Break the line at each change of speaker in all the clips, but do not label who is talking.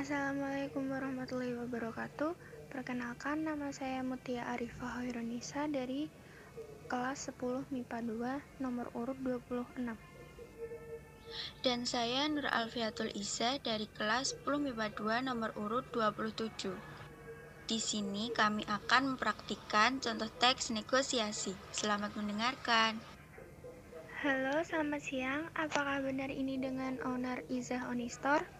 Assalamualaikum warahmatullahi wabarakatuh. Perkenalkan nama saya Mutia Arifah Hoironisa dari kelas 10 MIPA 2 nomor urut 26.
Dan saya Nur Alfiatul Isa dari kelas 10 MIPA 2 nomor urut 27. Di sini kami akan mempraktikkan contoh teks negosiasi. Selamat mendengarkan.
Halo, selamat siang. Apakah benar ini dengan owner Izah Onistor?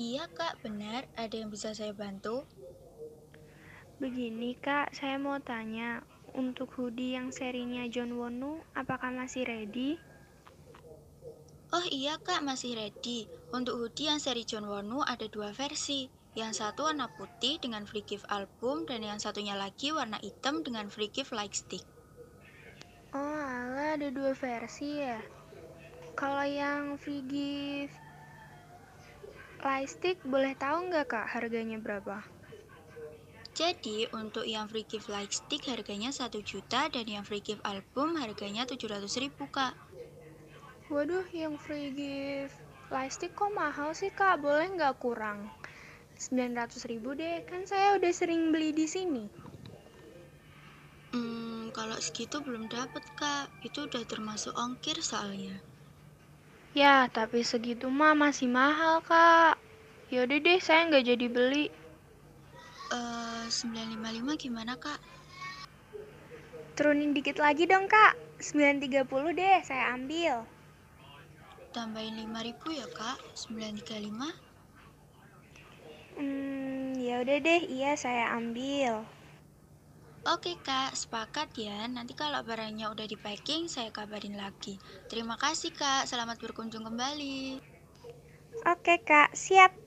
Iya kak, benar. Ada yang bisa saya bantu?
Begini kak, saya mau tanya, untuk hoodie yang serinya John Wonu, apakah masih ready?
Oh iya kak, masih ready. Untuk hoodie yang seri John Wonu ada dua versi. Yang satu warna putih dengan free gift album dan yang satunya lagi warna hitam dengan free gift light stick.
Oh ala ada dua versi ya. Kalau yang free gift light stick boleh tahu nggak kak harganya berapa?
Jadi untuk yang free gift light stick harganya 1 juta dan yang free gift album harganya 700 ribu kak.
Waduh yang free gift light stick kok mahal sih kak? Boleh nggak kurang? 900 ribu deh, kan saya udah sering beli di sini.
Hmm, kalau segitu belum dapat kak, itu udah termasuk ongkir soalnya.
Ya, tapi segitu mah masih mahal kak. Yaudah deh, saya nggak jadi beli.
Eh, 955 gimana kak?
Turunin dikit lagi dong kak. 930 deh, saya ambil.
Tambahin 5000 ya kak, 935.
Hmm, ya udah deh, iya saya ambil.
Oke kak, sepakat ya. Nanti kalau barangnya udah di packing, saya kabarin lagi. Terima kasih kak, selamat berkunjung kembali.
Oke kak, siap.